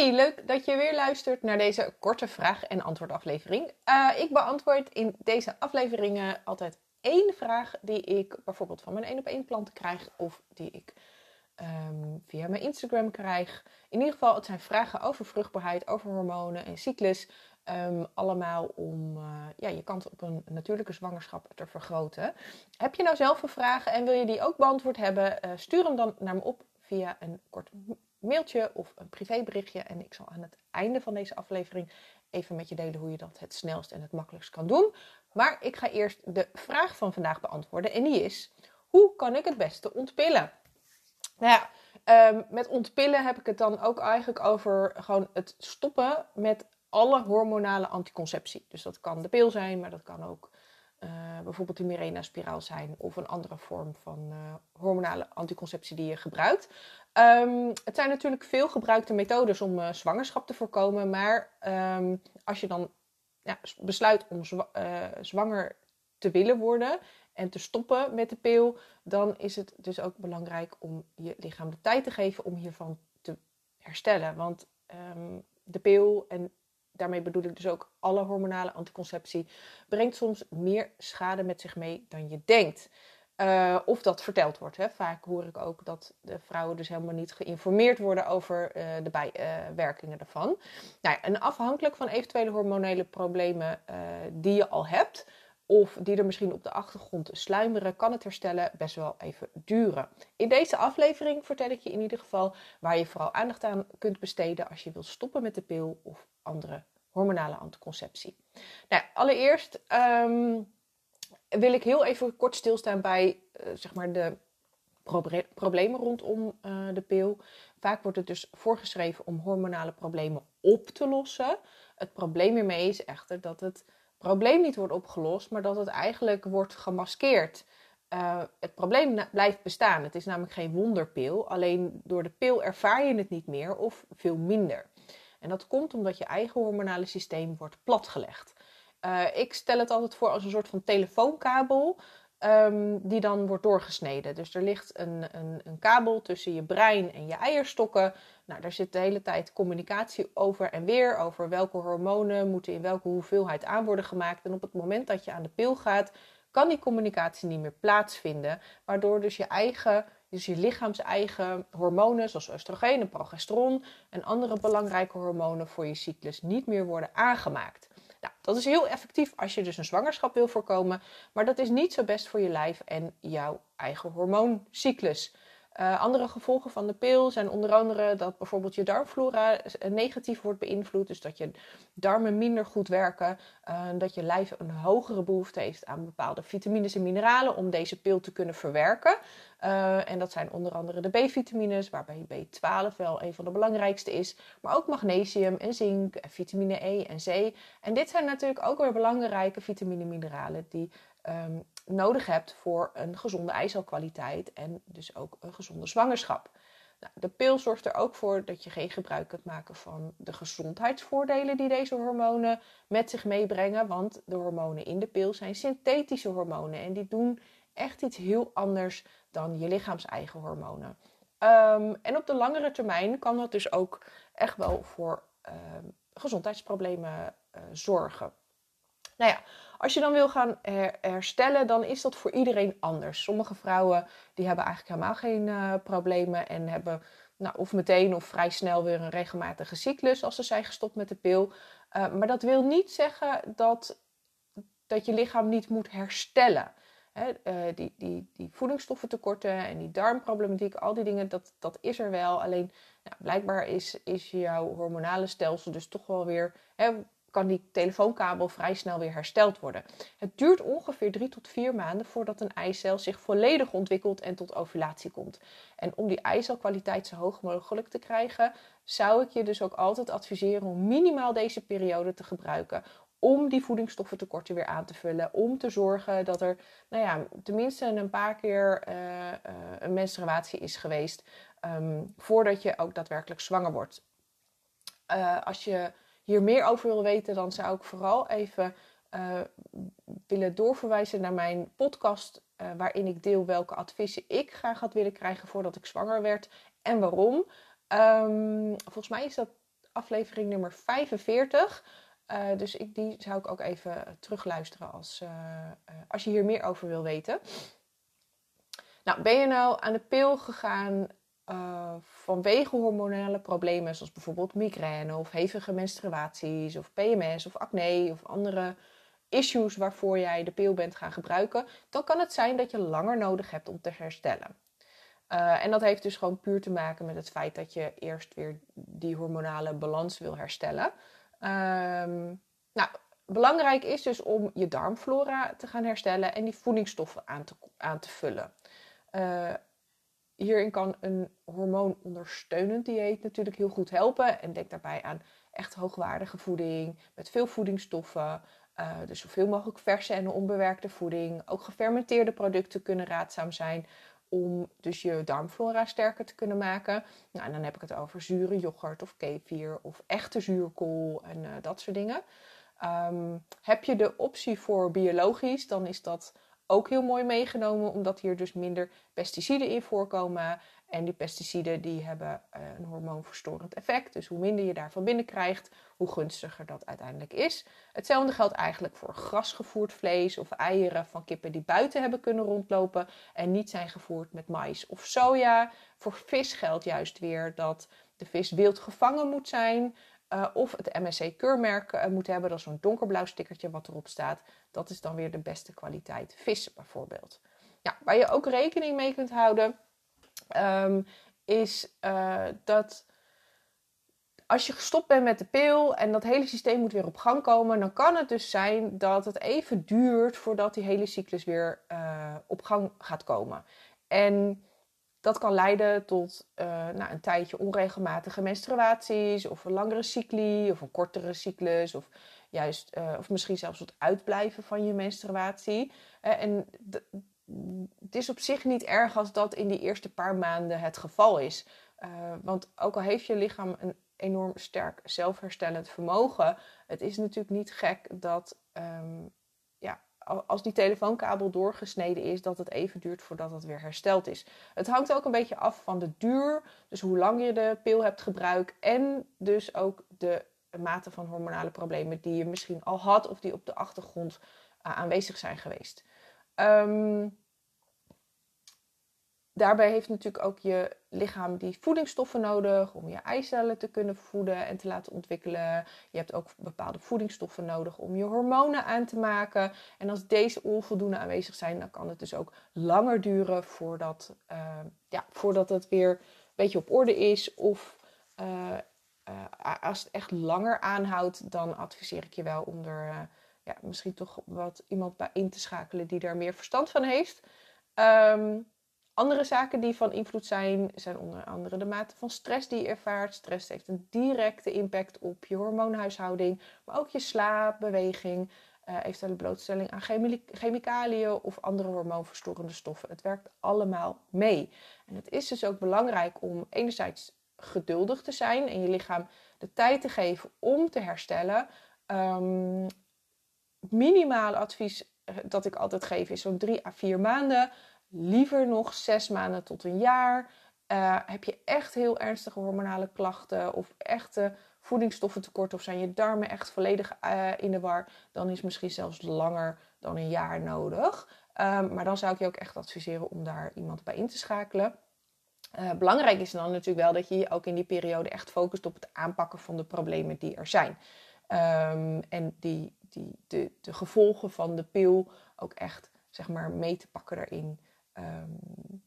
Leuk dat je weer luistert naar deze korte vraag- en antwoordaflevering. Uh, ik beantwoord in deze afleveringen altijd één vraag die ik bijvoorbeeld van mijn één op één klanten krijg of die ik um, via mijn Instagram krijg. In ieder geval, het zijn vragen over vruchtbaarheid, over hormonen en cyclus. Um, allemaal om uh, ja, je kans op een natuurlijke zwangerschap te vergroten. Heb je nou zelf een vraag en wil je die ook beantwoord hebben? Uh, stuur hem dan naar me op via een kort mailtje of een privéberichtje. En ik zal aan het einde van deze aflevering even met je delen hoe je dat het snelst en het makkelijkst kan doen. Maar ik ga eerst de vraag van vandaag beantwoorden. En die is: hoe kan ik het beste ontpillen? Nou ja, um, met ontpillen heb ik het dan ook eigenlijk over gewoon het stoppen met alle hormonale anticonceptie. Dus dat kan de pil zijn, maar dat kan ook uh, bijvoorbeeld de Mirena-spiraal zijn of een andere vorm van uh, hormonale anticonceptie die je gebruikt. Um, het zijn natuurlijk veel gebruikte methodes om uh, zwangerschap te voorkomen, maar um, als je dan ja, besluit om zwa zwanger te willen worden en te stoppen met de pil, dan is het dus ook belangrijk om je lichaam de tijd te geven om hiervan te herstellen. Want um, de pil en daarmee bedoel ik dus ook alle hormonale anticonceptie, brengt soms meer schade met zich mee dan je denkt. Uh, of dat verteld wordt. Hè. Vaak hoor ik ook dat de vrouwen dus helemaal niet geïnformeerd worden over uh, de bijwerkingen uh, ervan. Nou ja, en afhankelijk van eventuele hormonele problemen die je al hebt, of die er misschien op de achtergrond sluimeren, kan het herstellen best wel even duren. In deze aflevering vertel ik je in ieder geval waar je vooral aandacht aan kunt besteden als je wilt stoppen met de pil of andere hormonale anticonceptie. Nou, allereerst um, wil ik heel even kort stilstaan bij uh, zeg maar de proble problemen rondom uh, de pil. Vaak wordt het dus voorgeschreven om hormonale problemen op te lossen. Het probleem hiermee is echter dat het probleem niet wordt opgelost, maar dat het eigenlijk wordt gemaskeerd. Uh, het probleem blijft bestaan. Het is namelijk geen wonderpil. Alleen door de pil ervaar je het niet meer of veel minder. En dat komt omdat je eigen hormonale systeem wordt platgelegd. Uh, ik stel het altijd voor als een soort van telefoonkabel um, die dan wordt doorgesneden. Dus er ligt een, een, een, kabel tussen je brein en je eierstokken. Nou, daar zit de hele tijd communicatie over en weer over welke hormonen moeten in welke hoeveelheid aan worden gemaakt. En op het moment dat je aan de pil gaat, kan die communicatie niet meer plaatsvinden. Waardoor dus je eigen dus je lichaams eigen hormonen, zoals oestrogeen en progesteron en andere belangrijke hormonen voor je cyclus niet meer worden aangemaakt. Nou, dat is heel effectief als je dus een zwangerschap wil voorkomen, maar dat is niet zo best voor je lijf en jouw eigen hormooncyclus. Uh, andere gevolgen van de pil zijn onder andere dat bijvoorbeeld je darmflora negatief wordt beïnvloed. Dus dat je darmen minder goed werken. Uh, dat je lijf een hogere behoefte heeft aan bepaalde vitamines en mineralen om deze pil te kunnen verwerken. En dat zijn onder andere de B-vitamines, waarbij B12 wel een van de belangrijkste is. Maar ook magnesium en zink, vitamine E en C. En dit zijn natuurlijk ook weer belangrijke vitamine en mineralen die um, nodig hebt voor een gezonde eicelkwaliteit en dus ook een gezonde zwangerschap. Nou, de pil zorgt er ook voor dat je geen gebruik kunt maken van de gezondheidsvoordelen die deze hormonen met zich meebrengen. Want de hormonen in de pil zijn synthetische hormonen en die doen echt iets heel anders dan je lichaams-eigen hormonen. Um, en op de langere termijn kan dat dus ook echt wel voor um, gezondheidsproblemen uh, zorgen. Nou ja, als je dan wil gaan herstellen, dan is dat voor iedereen anders. Sommige vrouwen die hebben eigenlijk helemaal geen uh, problemen en hebben nou, of meteen of vrij snel weer een regelmatige cyclus als ze zijn gestopt met de pil. Uh, maar dat wil niet zeggen dat, dat je lichaam niet moet herstellen. Uh, die, die, die voedingsstoffentekorten en die darmproblematiek, al die dingen, dat, dat is er wel. Alleen nou, blijkbaar is, is jouw hormonale stelsel dus toch wel weer. Kan die telefoonkabel vrij snel weer hersteld worden. Het duurt ongeveer drie tot vier maanden voordat een eicel zich volledig ontwikkelt en tot ovulatie komt. En om die eicelkwaliteit zo hoog mogelijk te krijgen, zou ik je dus ook altijd adviseren om minimaal deze periode te gebruiken. Om die voedingsstoffentekorten weer aan te vullen. Om te zorgen dat er nou ja, tenminste een paar keer uh, uh, een menstruatie is geweest. Um, voordat je ook daadwerkelijk zwanger wordt. Uh, als je hier meer over wil weten, dan zou ik vooral even uh, willen doorverwijzen naar mijn podcast. Uh, waarin ik deel welke adviezen ik graag had willen krijgen voordat ik zwanger werd en waarom. Um, volgens mij is dat aflevering nummer 45. Uh, dus ik, die zou ik ook even terugluisteren als, als je hier meer over wil weten. Nou, ben je nou aan de pil gegaan uh, vanwege hormonale problemen, zoals bijvoorbeeld migraine of hevige menstruaties of PMS of acne of andere issues waarvoor jij de pil bent gaan gebruiken, dan kan het zijn dat je langer nodig hebt om te herstellen. Uh, en dat heeft dus gewoon puur te maken met het feit dat je eerst weer die hormonale balans wil herstellen. Um, nou, belangrijk is dus om je darmflora te gaan herstellen en die voedingsstoffen aan te, vullen. Uh, hierin kan een hormoonondersteunend dieet natuurlijk heel goed helpen. En denk daarbij aan echt hoogwaardige voeding met veel voedingsstoffen. Uh, dus zoveel mogelijk verse en onbewerkte voeding. Ook gefermenteerde producten kunnen raadzaam zijn om dus je darmflora sterker te kunnen maken. Nou, en dan heb ik het over zure yoghurt of kefir of echte zuurkool en uh, dat soort dingen. Um, heb je de optie voor biologisch, dan is dat ook heel mooi meegenomen, omdat hier dus minder pesticiden in voorkomen. En die pesticiden die hebben eh, een hormoonverstorend effect. Dus hoe minder je daarvan binnenkrijgt, hoe gunstiger dat uiteindelijk is. Hetzelfde geldt eigenlijk voor grasgevoerd vlees of eieren van kippen die buiten hebben kunnen rondlopen en niet zijn gevoerd met mais of soja. Voor vis geldt juist weer dat de vis wild gevangen moet zijn. Uh, of het MSC-keurmerk uh, moet hebben. Dat is zo'n donkerblauw stickertje wat erop staat. Dat is dan weer de beste kwaliteit vis bijvoorbeeld. Ja, waar je ook rekening mee kunt houden, um, is uh, dat als je gestopt bent met de pil en dat hele systeem moet weer op gang komen, dan kan het dus zijn dat het even duurt voordat die hele cyclus weer op gang gaat komen. En dat kan leiden tot uh, nou, een tijdje onregelmatige menstruaties, of een langere cycli, of een kortere cyclus, of juist, uh, of misschien zelfs het uitblijven van je menstruatie. Uh, en het is op zich niet erg als dat in die eerste paar maanden het geval is. want ook al heeft je lichaam een enorm sterk zelfherstellend vermogen, het is natuurlijk niet gek dat um, als die telefoonkabel doorgesneden is, dat het even duurt voordat het weer hersteld is. Het hangt ook een beetje af van de duur, dus hoe lang je de pil hebt gebruikt en dus ook de mate van hormonale problemen die je misschien al had of die op de achtergrond uh, aanwezig zijn geweest. Um, Daarbij heeft natuurlijk ook je lichaam die voedingsstoffen nodig om je eicellen te kunnen voeden en te laten ontwikkelen. Je hebt ook bepaalde voedingsstoffen nodig om je hormonen aan te maken. En als deze onvoldoende aanwezig zijn, dan kan het dus ook langer duren voordat, uh, ja, voordat het weer een beetje op orde is. Of uh, uh, als het echt langer aanhoudt, dan adviseer ik je wel om er ja, misschien toch wat iemand bij in te schakelen die daar meer verstand van heeft. Um, andere zaken die van invloed zijn, zijn onder andere de mate van stress die je ervaart. Stress heeft een directe impact op je hormoonhuishouding, maar ook je slaap, beweging, uh, eventuele blootstelling aan chemicaliën of andere hormoonverstorende stoffen. Het werkt allemaal mee. En het is dus ook belangrijk om enerzijds geduldig te zijn en je lichaam de tijd te geven om te herstellen. Um, minimale advies eh, dat ik altijd geef is zo'n drie à vier maanden liever nog zes maanden tot een jaar. Uh, heb je echt heel ernstige hormonale klachten of echte voedingsstoffentekort of zijn je darmen echt volledig uh, in de war, dan is misschien zelfs langer dan een jaar nodig. Um, maar dan zou ik je ook echt adviseren om daar iemand bij in te schakelen. Uh, belangrijk is dan natuurlijk wel dat je je ook in die periode echt focust op het aanpakken van de problemen die er zijn. Um, en die, die, de, de gevolgen van de pil ook echt zeg maar, mee te pakken daarin. Um,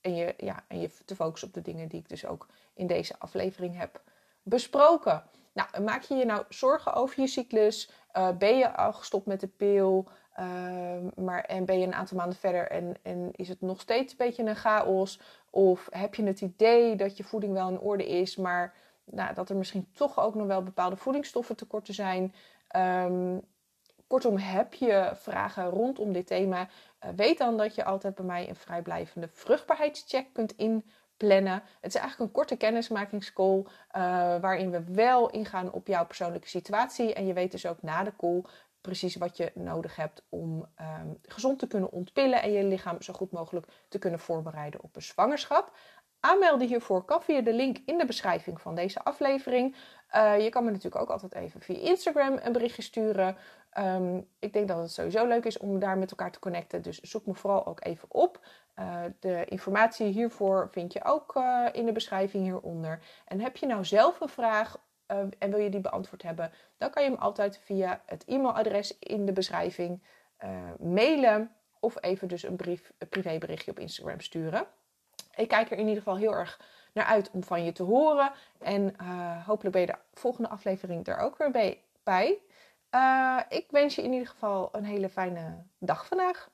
en, je, ja, en je te focussen op de dingen die ik dus ook in deze aflevering heb besproken. Nou, maak je je nou zorgen over je cyclus? Uh, ben je al gestopt met de pil? Uh, maar, en ben je een aantal maanden verder en, en is het nog steeds een beetje een chaos? Of heb je het idee dat je voeding wel in orde is, maar nou, dat er misschien toch ook nog wel bepaalde voedingsstoffen tekorten zijn? Um, Kortom, heb je vragen rondom dit thema, eh, weet dan dat je altijd bij mij een vrijblijvende vruchtbaarheidscheck kunt inplannen. Het is eigenlijk een korte kennismakingscall uh, waarin we wel ingaan op jouw persoonlijke situatie. En je weet dus ook na de call precies wat je nodig hebt om um, gezond te kunnen ontpillen en je lichaam zo goed mogelijk te kunnen voorbereiden op een zwangerschap. Aanmelden hiervoor kan via de link in de beschrijving van deze aflevering. Uh, je kan me natuurlijk ook altijd even via Instagram een berichtje sturen. Um, ik denk dat het sowieso leuk is om daar met elkaar te connecten. Dus zoek me vooral ook even op. Uh, de informatie hiervoor vind je ook uh, in de beschrijving hieronder. En heb je nou zelf een vraag en wil je die beantwoord hebben, dan kan je hem altijd via het e-mailadres in de beschrijving mailen. Of even dus een, brief, een privéberichtje op Instagram sturen. Ik kijk er in ieder geval heel erg naar uit om van je te horen. En uh, hopelijk ben je de volgende aflevering er ook weer bij. Uh, ik wens je in ieder geval een hele fijne dag vandaag.